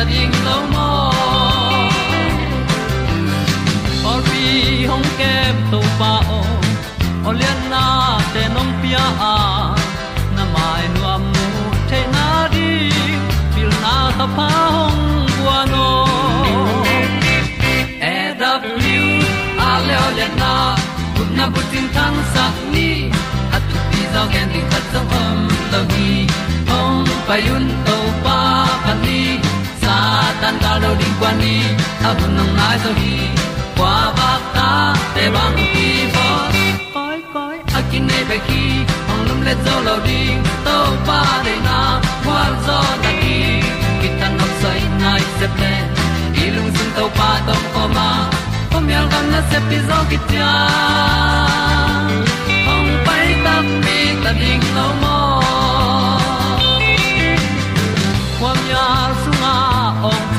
ta ding lo mo or bi hong kem to pa o olian na te nong pia. A na mai nu amu te na di pil na ta pa hong bua no e da blue a le olian na kun na bu tin tan sa ni. At tu pi zo gen di khat zo om lo gi hong pa yun to tan ga lo ding kwan ni a bu nang mai zo ba ta để băng đi bo koi koi a kin nei pe ki lum ding to pa để na, qua zo na đi. Ki tan nok sai nai se ple sun to pa tom ko ma. Pom yal gam na se pi zo ki tia ta mi ta ding lo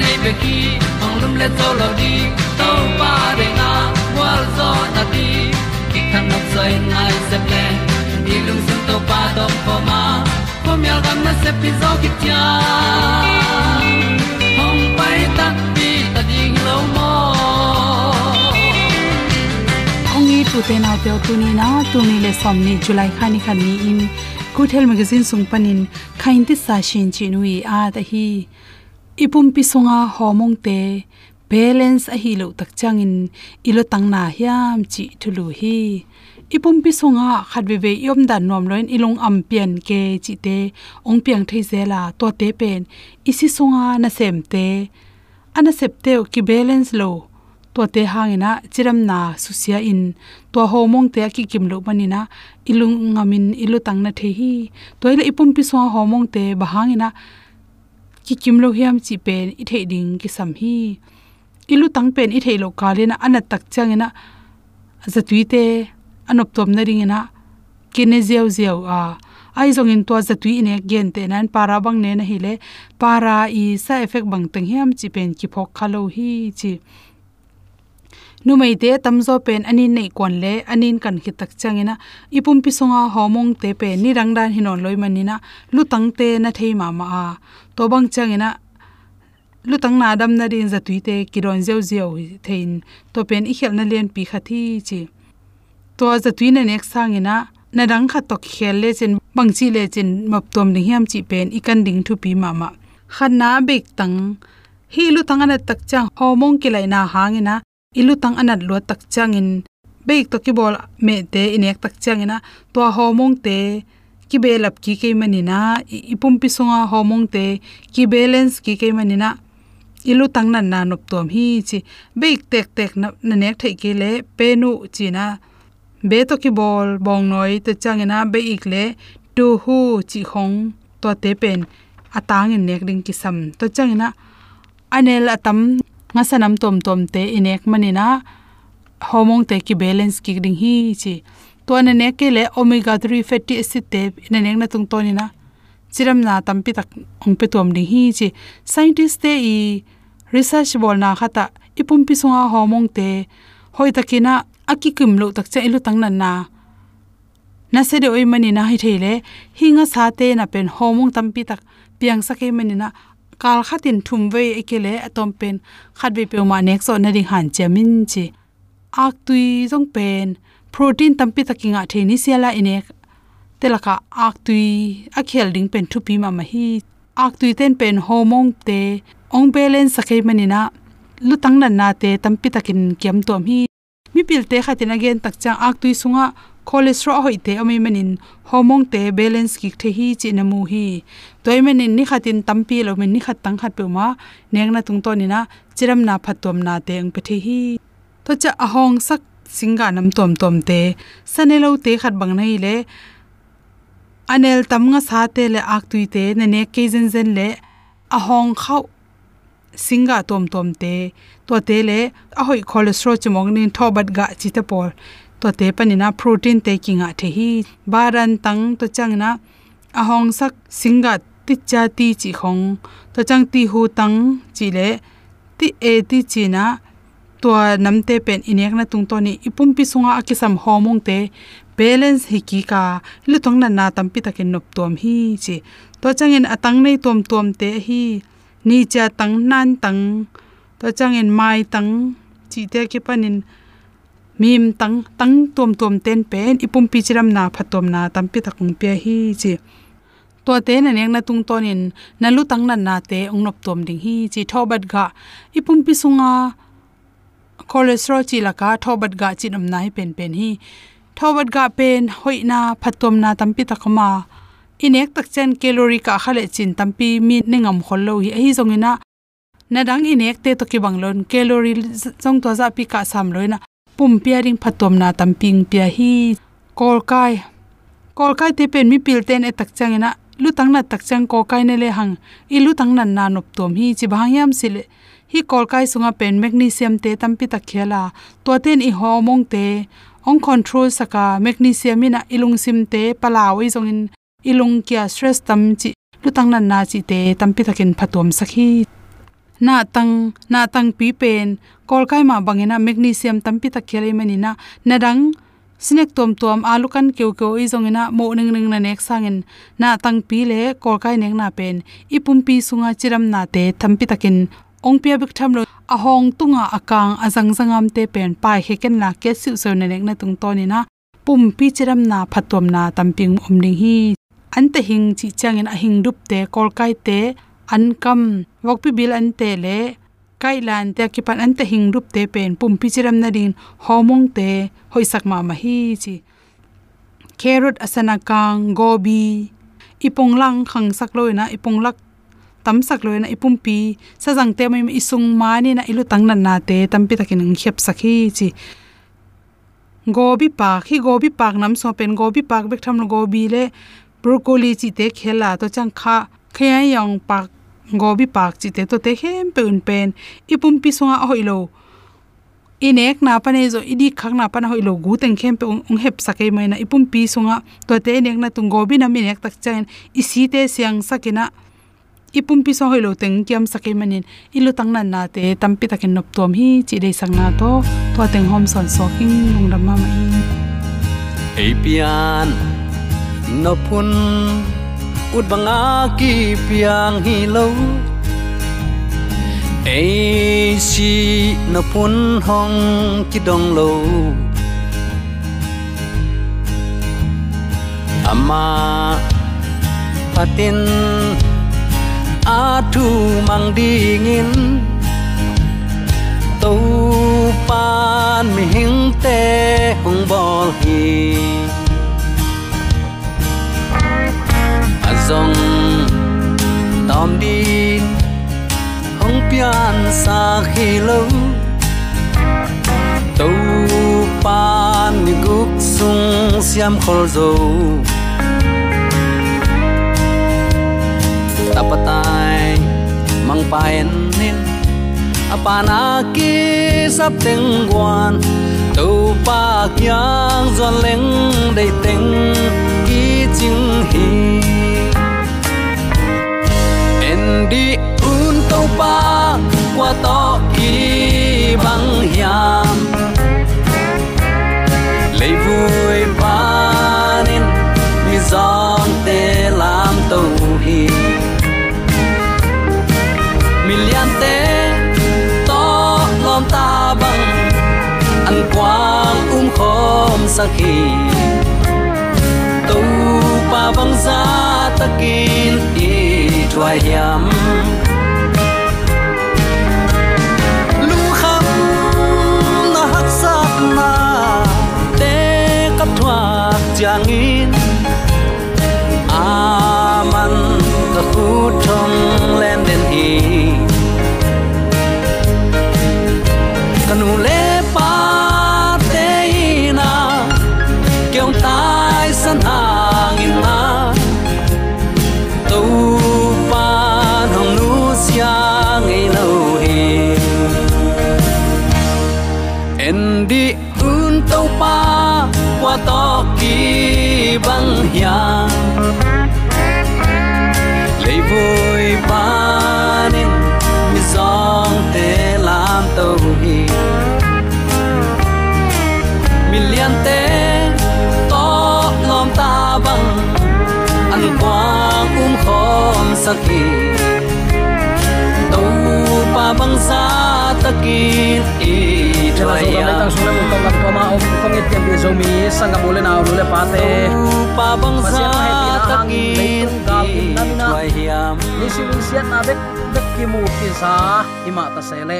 nei pe ki ong lum le to lo di to pa de na wa zo na di ki kan nok sai nai se ple ni lung sun to pa do po ma. Po mi al gam na se pi zo ki tia hong pai ta pi ta ding lo mo ong i tu te na te o tu ni na tu ni le som ni july khani khan ni in. Good health magazine sung panin khain ti sa shin chi nui a à, ta hi ipum pi songa homong te balance a hi lo tak changin, ilo tangna hiam chi thulu hi. Ipum pi songa khatwe ve yom dan nom loin ilong am pian ke chi te, ong piang thei zela to te pen. Isi songa na sem te. Ana sep te ki balance lo, to te hangina chiram na susia in. To homong te ki kim lo manina, ilung ngamin ilu tang na the hi. Toile ipum pi so homong te bahangina ki kim lo hiam chi pen i the ding ki sam hi. Ilu tang pen i the lo kalena ana tak changena. Zatui te anop tom na ringena. Kine zeu zeu, a, ai zong in to zatui ne gen te nan para bang ne na hi le. Para i sa effect bang tang hiam chi pen ki phok khalo hi chi numei te tamzo pen anin nei kon le, anin kan khi tak changena. Ipum pi songa homong te pe ni rangdan hinon loi manina. Lu tang te na thei ma ma a. To bang changena. Lutang na dam na rin za tuite kiron zeu zeu thein. To pen i khel na len pi khathi chi. To za tuina nek sangina na dang kha to khel le chen, bang chi le chen map tom ding hiam chi pen i kan ding thu pi ma ma. Khan na bek tang. Hi lutang ana tak chang. Homong ki lai na hangina ilutang anat lo tak changin. Beik to ki bol me te inek tak changina. To homong te ki belap ki ke manina ipum pi songa homong te ki balance ki ke manina ilu tang nan na nop tom hi chi. Beik tek tek na nek thai ke le penu china be to ki bol bong noi te changina. Beik le tu hu chi khong to te pen. Atang in nek ding ki sam to changina. Anel atam nga sanam tom tom te inek manina homong te ki balance ki ding hi chi to na ne ke le omega 3 fatty acid te na nek na tung to ni na chiram na tam pi tak ong pe tom ding hi chi scientist te i research bol na khata ipum pi sunga homong te hoi takina akikim lo tak cha ilu tang nan na. Na se de oi mani na hi thele hinga sa te na pen homong tampi tak piang sake mani na kal khatin thum ve ekele atom pen. Khat be pe ma nek so na ring han chemin chi. Ak tui jong pen. Protein tampi takinga theni siala ine telaka ak tui akhel ding pen thupi ma ma hi. Ak tui ten pen homong te. Ong balance sakai manina lutang nan na te tampi takin kiam tom hi. Mi pil te khatin again tak chang ak tui sunga cholesterol hoi te ami manin hormone te balance ki the hi chi na mu hi. Toy manin ni khatin tampi lo men ni khat tang khat pe ma, neng na tung to ni na, chiram na phatom na te ang pe the hi. To cha ahong sak singa nam tom tom te sanelo te khat bang nei le, anel tam nga sa te le ak tui te na ne ke zen zen le, ahong khau singa tom tom te. To te le, ahoi cholesterol chmong nin thobat ga chi te por to te panina protein taking a the hi baran tang to changna ahong sak singa ti cha ti chi khong to chang ti hu tang chi le ti e ti chi na to namte pen inek na tung to ni ipum pi sunga akisam homong te balance hi ki ka lutong na na tampi takin nop tom hi chi to changin atang nei tom tom te hi ni cha tang nan tang to changin mai tang chi te ki panin mim tang tang tom tom ten pen, ipum pi chiram na phatom na tampi takung pe hi chi. To te na neng na tung tonin na lu tang na na te ong nop tom ding hi chi. Thobat ga, ipum pi sunga cholesterol chi la ka thobat ga chi nam nai pen pen hi. Thobat ga pen hoina phatom na tampi takama. Inek tak chen calorie ka khale chin tampi mi ningam khollo hi. Hi zongina na dang inek te to ki banglon calorie jong to za pi ka sam loina pum piaring phatom na tamping pia hi, kol kai. Kol kai te pen mi pil ten e tak changena lu tang na tak chang ko kai ne le hang. I lu tang nan na nop tom. Hi chi bhang yam sile hi kol kai sunga pen magnesium te tampi tak khela. To ten i homong te. Ong control saka magnesium ina ilung sim te palawi zongin ilung kya stress tam chi. Lu tang nan na chi te tampi takin phatom sakhi na tang na tang pi pen, kol kai ma bangena magnesium tampi tak khele manina nadang, sinek tom tom alu kan keu keu i zongina mo ning ning na nek sangin na tang pi le kol kai nek na pen ipum pi sunga chiram na te tampi takin. Ong pia bik tham lo a hong tunga akang azang zangam te pen pai heken la ke siu so na nek na tung to ni na. Pum pi chiram na phatom na tamping om ding hi. Ante hing chi changin a hing dup te kol kai te an kam wok pi bil an te le kai lan te ki pan an te hing rup te pen pum pi chiram na din homong te hoi sak ma ma hi chi carrot asana kang gobi ipong lang khang sak loina ipong lak tam sak loina ipum pi sa jang te mai isung mani na ilu tang na na te tam pi takin ng khep sakhi chi gobi pak hi gobi pak nam so pen gobi pak bek tham gobi le broccoli chi te khela to chang kha khaya yang pak gobi pak chi te to te hem pe un pen ipum pi songa hoilo inek na pane zo, idi khak na pana hoilo gu teng khem pe ong hep sakai mai na ipum pi songa, to te nek na tung gobi na mi nek tak chen isi te siang sakina ipum pi so hoilo teng kiam sakai manin, ilu tang nan na te tampi takin nop tom hi, chi dei sang na to to teng hom son so king lung ram ma mai apian nopun ut banga ki piang hi lo. Ai si na phun hong chi dong lo. Ama patin a thu mang dingin tàu pan mi hing te hong bol hi. Azong tóm đi, không pian xa khi lâu. Tàu pan mi guk sung siam khol zo tapatai mang paen nin apana ki sắp tiếng quan. Tàu pa kyang giòn leng đầy tiếng ki ching hi en đi un tàu pa qua to ki bang hiam. Lấy vui ba nên mi giòn te làm tàu hi. Million te to lom ta bang an quang um khom sakhi tàu pa bang za takin i twai hiam lung kham na hak sat na te kap thwa changin aman ka khu thong len den hi băng hiang lấy vui panin mi song te làm tàu hi million te to lom ta băng ăn quang um khom saki tàu pa băng sa takin i Chela zo dam tang sule mun tong lam koma om kong it kem bi zo mi sanga bole na lu le pa te pa bang hang takin leitung gam in namina. i hiam ni si win sian na bek bek ki mu ki sa ima ta sele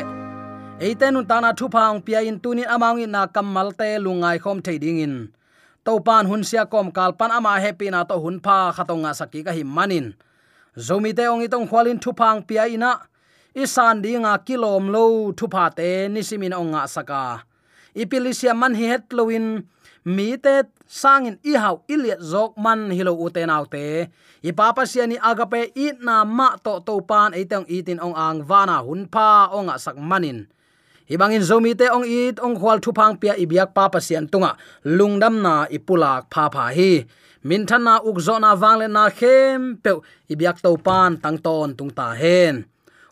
eite nun tana thu phang pia in tunin amang in na kamal te lungai khom thei ding in to pan hun sia kom kal pan ama happy na to hun pha khatonga saki ka him manin zomi te ong itong khwalin thu phang pia ina isan dinga kilom lo thupa te nisimin onga saka. Ipilisia man hi het loin mi te sangin i hau iliat zok man hilo uten autte i papa siani agape i na ma to to pan etang itin ong ang vana hun pa onga sak manin. Ibangin zomi te ong it ong khwal thu phang pia ibiak papa sian tunga. Lungdam na ipulak pha pha hi. Min than na na wangle na khem pe ibiak to pan tangton tungta tung hen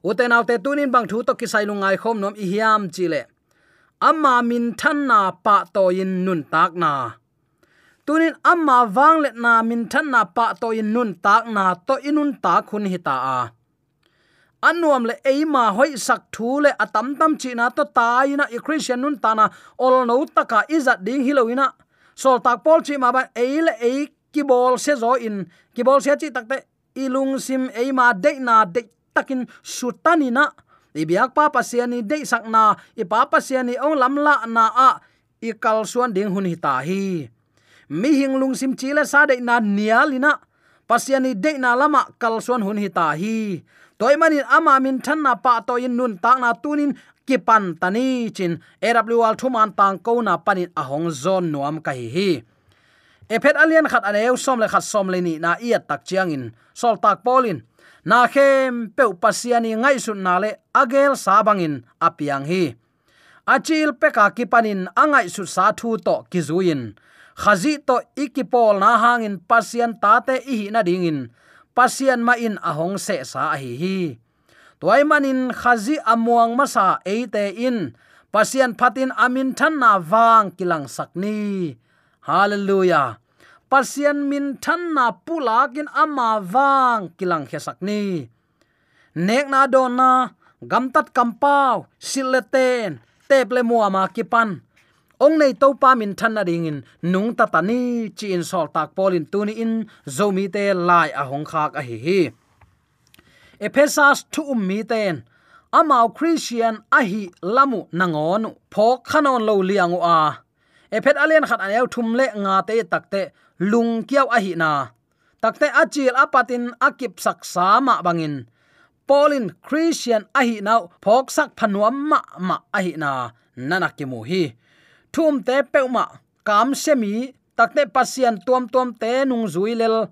uten autte tunin bang thu to kisai lungai khom nom i hiam chile. Amma min than na pa to in nun tak na. Tunin amma wang let na min than na pa to in nun tak na to inun ta khun hi ta a. Anuam le eima hoi sak thu le atam tam chi na to tai na i christian nun ta na ol no taka izat ding hiloina sol tak pol chi ma ba e le e ki bol se zo in. Ki bol se chi takte ilung sim eima de na de takin sutani na ibiak pa pasiani de sakna i pa pasiani ong lamla na a i kal suan ding hun hi ta hi. Mi hing lung sim chile sa de na nialina pasiani de na lama kal suan hun hi ta hi. Toy manin ama min than na pa to in nun tak na tunin kipan tani chin. Awl thuman tang ko na panin ahong zon nuam ka hi hi. Ephet alien khat aneu som le khat som le ni na ia tak chiang in. Sol tak polin na khem pe pasiani ngai sun na le agel sabangin apiang hi. Achil peka kipanin angai su sa thu to kizuin khazi to ikipol na hangin pasian tate ihi na dingin pasian ma in ahong se sa hi hi. Toy manin khazi amuang masa eite in. Pasian phatin amin than na wang kilang sakni hallelujah pasian min than na pulakin ama wang kilang he ni. Nek na don na gam tat kam pau sileten teple mu ama kipan. Ong nei to pa min than na ding in nung ta tani chi in sol tak polin tuni in zomi te lai a hong khak a hi hi. Ephesas tu um mi ten amao christian a hi lamu nangonu pho khanon lo liangu a. Ephet alien khat aneu thum le nga te takte lung kiau a hi na. Takte achil apatin akip sak sama bangin. Polin christian a hi nau phok sak phanuam ma ma a hi na. Nana ki mu hi. Thum te peuma kam semi takte pasian tuam tuam te nung zui lel.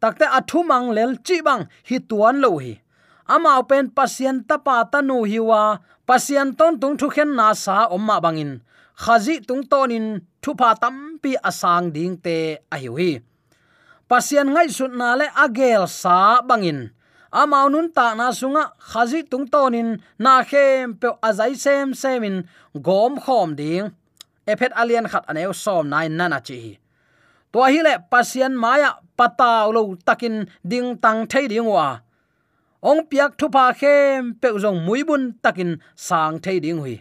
Takte athumang lel chi bang hi tuan lo hi. Ama pen pasian tapa tanu hiwa pasien ton tung thu khen na sa omma bangin. Khazi tung tonin thupa tampi asang ding te a hi hi. Pasian ngai sut na le agel sa bangin. Amau nun ta na sunga khazi tung tonin na khem pe azai sem semin gom khom ding. Ephet alien khat aneu som nai nana chi to hi le pasian maya pataw lo takin ding tang thei ding wa. Ong piak thupa khem pe zong muibun takin sang thei ding hui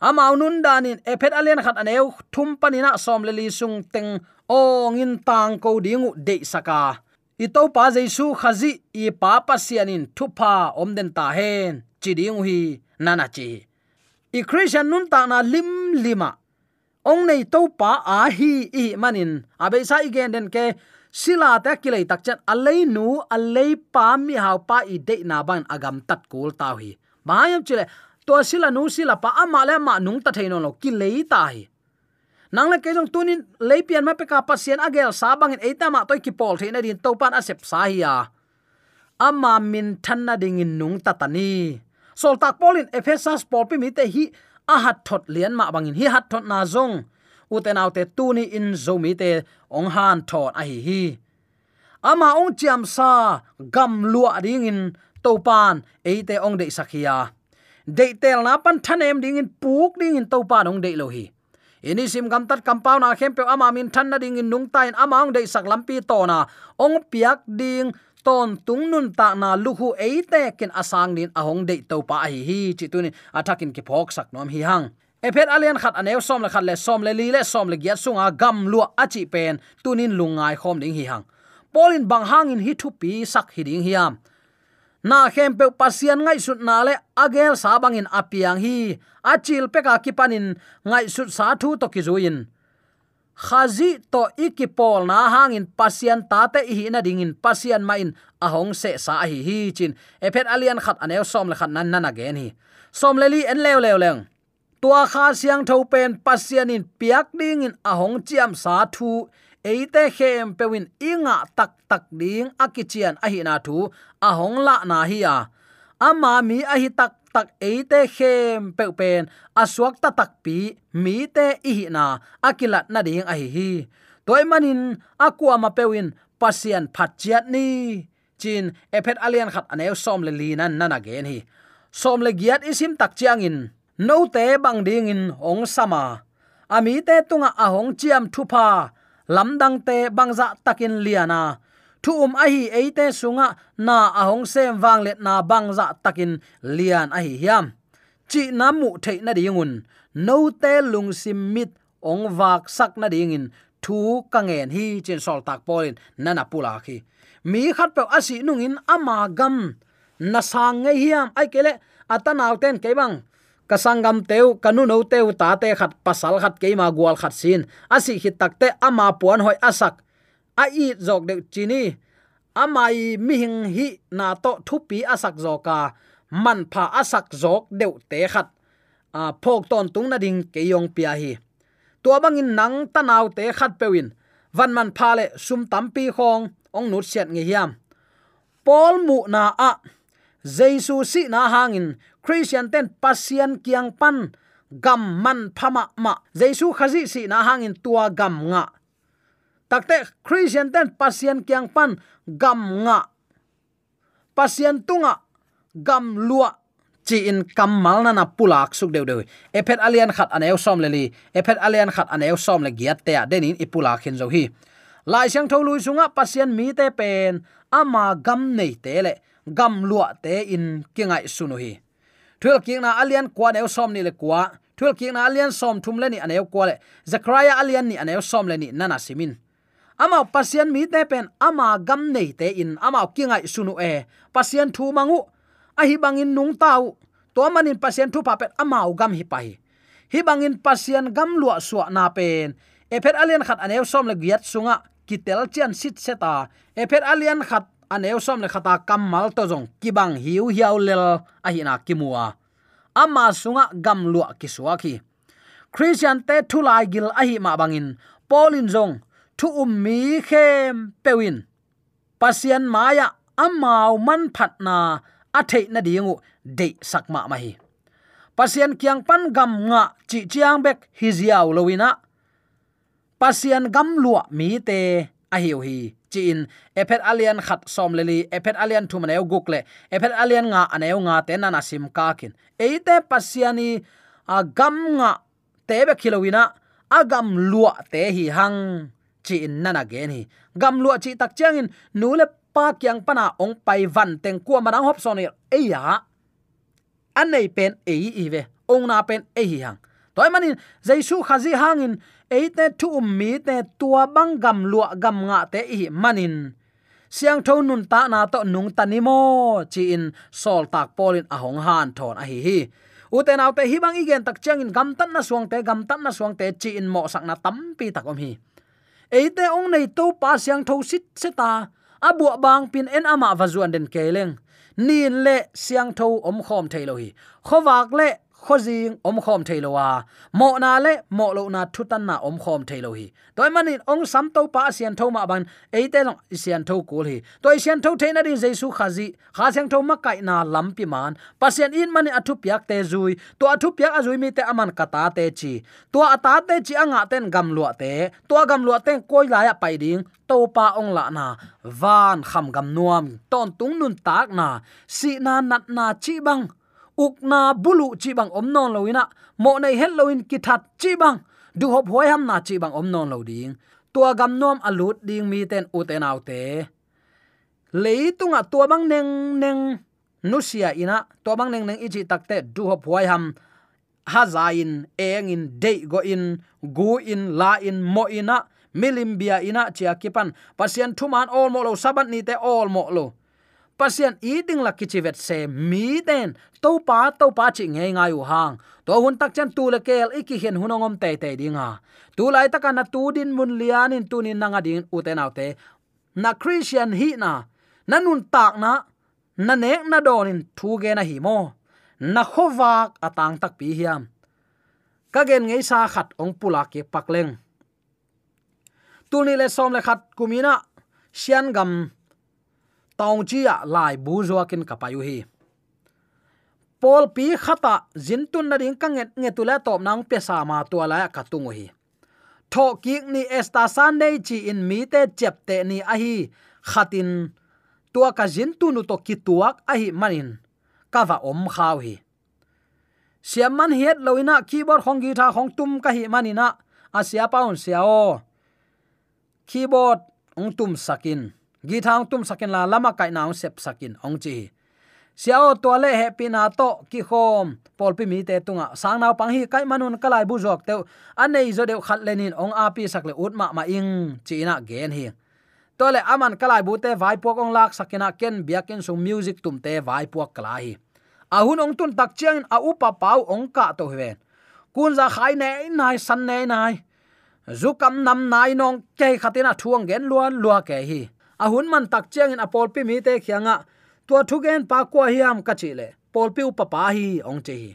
amau nun danin ephet alen khat aneu, thum panina som le li sung teng ong in tang ko dingu de saka. I pa jesu khazi, i pa pa sianin thupa omden ta hen chiding hi nana chi. I christian nun ta na lim lima. Ong nei to pa a hi i manin. Abe sa igen den ke, sila ta kilai tak chat alei nu alei pa mi hau pa i de na ban agam tat kul taw hi bayam chile to sila nu sila pa ama le ma nung ta theino lo kilei ta hi nang le ke jong tunin leipian ma pe pasien agel sabang in eita ma toy ki pol theina din to pan asep sa hi ama min thanna ding in nung ta tani sol tak polin Ephesus pol pi mi te hi a hat thot lian ma bangin hi hat thot na zong. Uten autte tuni in zomi te ong han thot a hi hi. Ama ong chiam sa gam lua ding in pan eite ong de sakhia de tel na pan thanem ding in puk ding in topa nong ong de lo hi ini sim gam tat compound na khem pe ama min than na ding in nung tain ama ong de sak lampi to na ong piak ding ton tung nun ta na luhu eite ken asang din ahong de topa hi hi chi tu athakin ki phok sak nom hi hang ephet alian khat anew som la khat le, som le li le, som le gya sunga gam lu achi pen. Tunin lungai khom ding hi hang polin bang hangin hi thu pi sak hi ding hiam na khem pe pasian ngai sut na le agel sa bangin apiang hi achil pe ka kipanin ngai sut sa thu to ki zuin. Khazi to ikipol na hangin pasian tate hi na dingin pasian main ahong se sa hi hi chin. Ephet alian khat anew som le khat nan nan again hi. Som le li en lew lew leng. Tua kha siang tho pen pasian in piak ding in ahong chiam sa thu eite khem pewin inga tak tak ding akichian ahina thu ahong la na hi a. Ama mi ahi tak tak eite khem pe pen aswak ta tak pi mi te ihi na akilat na ding ahi hi toy manin akwa ma pewin pasian phachiat ni. Chin ephet alian khat anew som le lina nana gen hi. Som le giat isim tak chiang in, no te bang ding in ong sama. Ami te tunga ahong chiam thupa lamdang te bangza takin liana thu um a hi eite sunga na ahong sem wang let na bangza takin lian a hi hiam. Chi namu the na dingun no te lung sim mit ong wak sak na dingin thu kangen hi chen sol tak polin nana pula khi. Mi khat pe asi nungin ama gam. Na sang nge hiam. Ai kele atanaw ten ke bang kasangam teu kanu no teu ta te khat pasal khat ke ma gwal khat sin. Asi hi takte ama puan hoi asak. A i jok de chini. Amai mi hing hi na to thupi asak zoka man pha asak jok deu te khat. A phok ton tung na ding ke yong pia hi. Tua bangin nang tanaw te khat pewin van man pha le sum tampi khong, ong nut set nge hiam. Pol mu na a jesu si na hangin, christian ten pasian kiang pan, gam man phama ma. Jesu khazi si na hangin tua gam nga. Takte christian ten pasien kiang pan, gam nga. Pasien tunga, gam lua. Chi in kamal na na pulak suk deu deu. Ephet alian khat aneu som le li. Ephet alian khat aneu som le giat te denin ipulak hin zo hi. Lai sang tholu sunga, pasien mi te pen. Ama gam nei te le gam lua te in kingai sunu hi. Thul king na alian kwa ne som ni le kwa. Thul king na alian som thum le ni anew kwa le. Zakaria alian ni anew som le ni nana simin. Ama pasien mi te pen, ama gam nei te in, ama kingai sunu e. Pasien thu mangu, a hi bangin nung tau. To manin pasien thu papet ama gam hi pai hi. Bangin pasien gam lua suwa na pen. E phet alian khat anew som le giat sunga kitel chian sit seta. E phet alian khat aneu som le khata kamal to jong kibang hiu hiau lel a hina kimua. Ama sunga gam lua kiswa ki. Christian te thulai gil a hi ma bangin. Polin jong thu um mi khem pewin. Pasian maya amau man phatna a thei na dingu de sakma ma hi. Pasian kyang pan gam nga chi chiang bek hi ziaw lowina pasian gam lua mi te a hiu hi chin, ephet alian khat som leli, ephet alian na maneu gukle ephet alian nga aneu nga te na na sim ka kin. Eite pasiani, a gam nga tebe khilowina agam lua te hi hang chi in nana gen hi. Gam lua chi tak chang in, nu le pa kyang pana ong pai van teng kwa manang hop son e ya anei pen e i ve, ong na pen e hi hang toy manin jaisu khazi hangin eite thu ummi te tua bang gam lua gam nga te hi manin siang thon nun ta na to nung tanimo chi in sol tak polin ahong han thon a hi hi. Uten autte hi bang igen tak chang in gam tan na suang te, gam tan na suang te, chi in mo sak na tam pi tak om hi. Eite ong nei to pa siang tho sit seta abu bang pin en ama vazuan den keleng nin le siang tho om khom thailo hi. Khowak le khozing om khom theilowa mo na le, mo lo na thutan na om khom theilo hi. Toy manin ong sam to pa sian tho ma ban eite long sian tho kul hi. Toy sian tho theina din jesu khazi, kha sian tho ma kai na lam pi man. Pasian in mani athu piak te zui to athu piak azui mi te aman kata te chi. To ata te chi anga ten gam lua te to gam lua ten koi la ya pai ding, to pa ong la na. Van kham gam nuam, ton tung nun tak na. Si na nat na chi bang ukna bulu chi bang om non loina mo nei het ki that chi bang. Du hop hoi ham na chi bang om non lo ding. Tua gam nom alut ding mi ten u te nau te. Leitunga tua bang neng neng nusia ina. Tua bang neng neng ichi takte du hop hoi ham. Ha za eng in de go in, gu in, la in, mo ina. Milimbia ina chia kipan. Pasien thuman all mo lo, sabat ni te all mo lo pasien eating la kichivet se mi den to pa to pa chi nge ngai u hang to hun tak chen tu le kel iki hen hunongom te te dinga tu lai ta kana tu din mun lian in tu ni nanga din u te nau te na christian hi na nanun tak na na nek na donin thu ge na hi mo na khowak atang tak pi hiam. Ka gen ngei sa khat ong pula ke pakleng tuni le som le khat kumina sian gam tong chia à, lai bu zo kin kapayu hi pol pi khata tun na ding kanget nge tula top nang pe sa ma tu la ka tungu hi tho ki ni esta sunday chi in mi te chep te ni a hi khatin tua ka jin tu nu to ki tuak a hi manin ka va om khaw hi siam man hiet loina keyboard khong gi tha khong tum ka hi manina asia paun sia o. Keyboard ong tum sakin gi thang tum sakin la lama kai naung sep sakin, ong chi. Siao to le happy na to ki khom. Pol pi mi te tunga. Sang naw pang hi kai manun kalai bu jok te anei zo deu khat lenin ong a pi sak le ut ma ma ing. Chi na gen hi. To le aman kalai bu te vai pok ong lak sakina ken biakin su music tum te vai pok kala hi. Ahun ong tun tak chiang a upa pau ong ka to ven kun za khai ne nai, san ne nai. Zukam nam nai nong ke khatina thuang gen luan lua ke hi ahun man tak chiang in apol pi mi te khianga. Tua thugen pa kwa hiam ka chi le pol pi upa pa hi, ong che hi.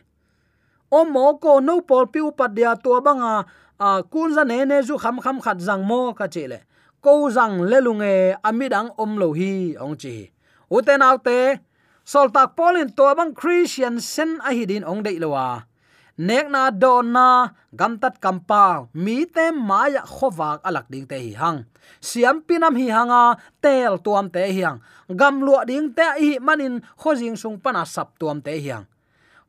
O mo ko no pol pi upa dia tua banga, a kun za ne ne zu kham kham khat zang mo ka chi le ko zang le lunge amidang om lo hi, ong chi uten autte soltak polin to bang christian sen a hi din ong dei lowa nek na don na gam tat kampa mi te maya khowak alak ding te hi hang. Siam pinam hi hanga, tel tuam te hiang gam lua ding te hi manin khojing sung pana sap tuam te hiang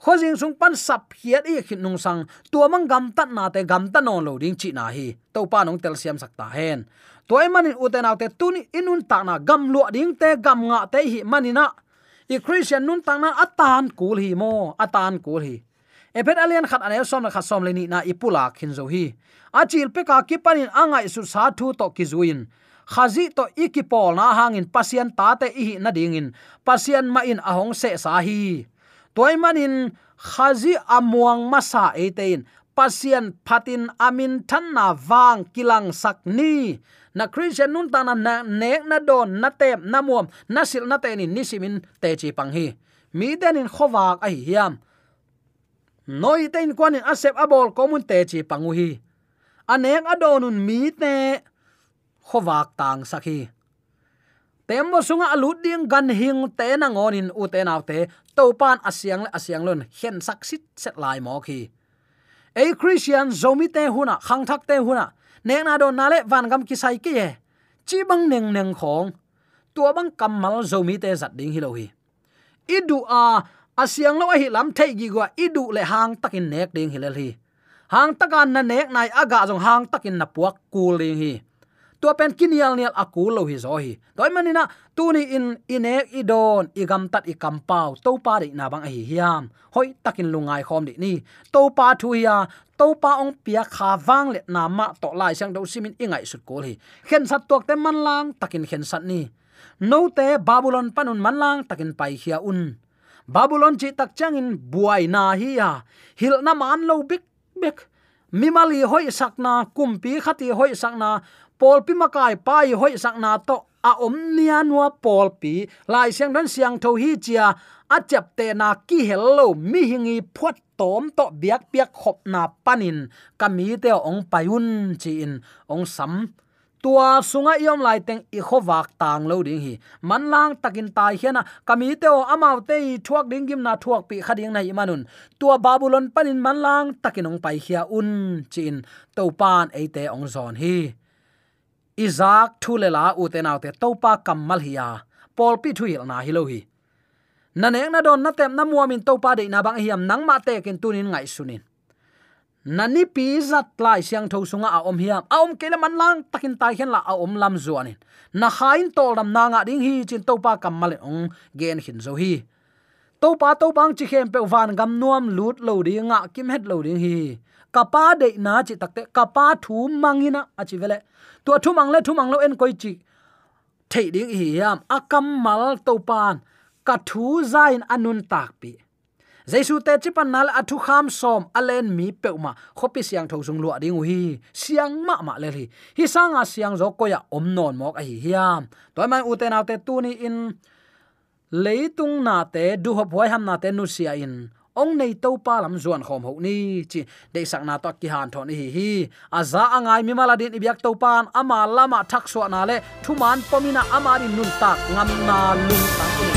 khojing sung pan sap hiat i khin nung sang. Tuamang gam tat na te gam ta non lo ding chi na hi. To pa nong tel siam sakta hen. Toy manin uten autte tuni inun ta na gam lua ding te gam nga te hi manina i christian nun ta na atan kul hi mo atan kul hi epet alian khat anel som na khat som leni na ipula khin zo hi. Achil pe ka ki panin angai su sa thu to ki zuin. Khazi to ikipol na hangin pasian ta te i na dingin. Pasian ma in ahong se sa hi. Toy manin, khazi amuang masa etein pasian patin amin than na wang kilang sak ni. Na christian nun ta na nek na don na tem na muam. Na sil na te ni nisimin te chi pang hi. Mi den in khowak ai hiam noi quan kwanin asep abol komun te chi pangu hi. Anek adonun mi te khowak tang sakhi tembo sunga alut ding gan hing te na ngonin u te naw te, to pan asyang le asyang lon hen sak sit set lai mo khi ei christian zomi te huna khang thak te huna ne na do na le van gam ki sai ki ye. Chi bang neng neng khong, tua bang kamal zomi te zat ding hi lo hi. Idu a asiang lo hi lam thei gi gwa idu le hang takin nek ding hilal hi hang takan na nek nai aga jong hang takin na puak kul ding hi. Tua pen kinial nial aku lo hi zo hi. Toy manina tuni in ine idon igam tat ikam pau to pa ri na bang hi hiam. Hoi takin lungai khom ni ni. To pa thu ya to pa ong pia kha wang le na ma to lai sang do simin ingai sut kol hi. Khen sat tok te man lang takin khen sat ni. No te babylon panun man lang takin pai hia un babylon chi tak changin buai na hi ya hil na man lo bik bek mimali hoi sakna kumpi khati hoi sakna pol pi makai pai hoi sakna to a om nia nuwa pol pi. Lai siang don siang tho hi chia, a chap te na ki hello mi hingi phuat tom to biak biak khop na panin. Kami te ong payun chi in. Ong sam tua sunga iom lai teng i khowak tang lo ding hi. Man lang takin tai hiana kami te o amau te i thuak ding gim na thuak pi khading nai manun tua babylon panin man lang takin ong pai hia un chin. To pan e te ong zon hi. Izak thulela ute naute topa kammal hiya pol pi thuil na hi lo hi. Na nek na don na tem na muamin topa de na bang hiam nang ma te kin tunin ngai sunin nani pi zat lai siang tho sunga a om hiam. A om kele man lang takin tai hen la a om lam zuanin. Na khain tol dam na nga ding hi chin topa kamal ong gen hin zo hi. Topa to bang chi khem pe van gam nuam lut lo ding nga kim het lo ding hi. Kapa de na chi takte kapa thu mangina achi vele. Tu thu mang le, thu mang lo en koi chi. Thei ding hi yam akam mal to pan ka thu zain anun tak pi jaisu te chipan nal athu kham som, alen mi peuma khopi siang tho sung lu ding hi siang ma ma le hi hi sanga siang zo ko ya om non mok a hi hiam. Toy man uten autte tu ni in. Leitung na te, du hop hoi ham na te nu sia in. Ong nei to pa lam zuan khom ho ni. Chi de sak na to ki han thon hi hi. Aza angai mi mala din ibyak to pan. Ama lama thak so na le. Thuman pomina amari nun tak. Ngam na lung tak ni.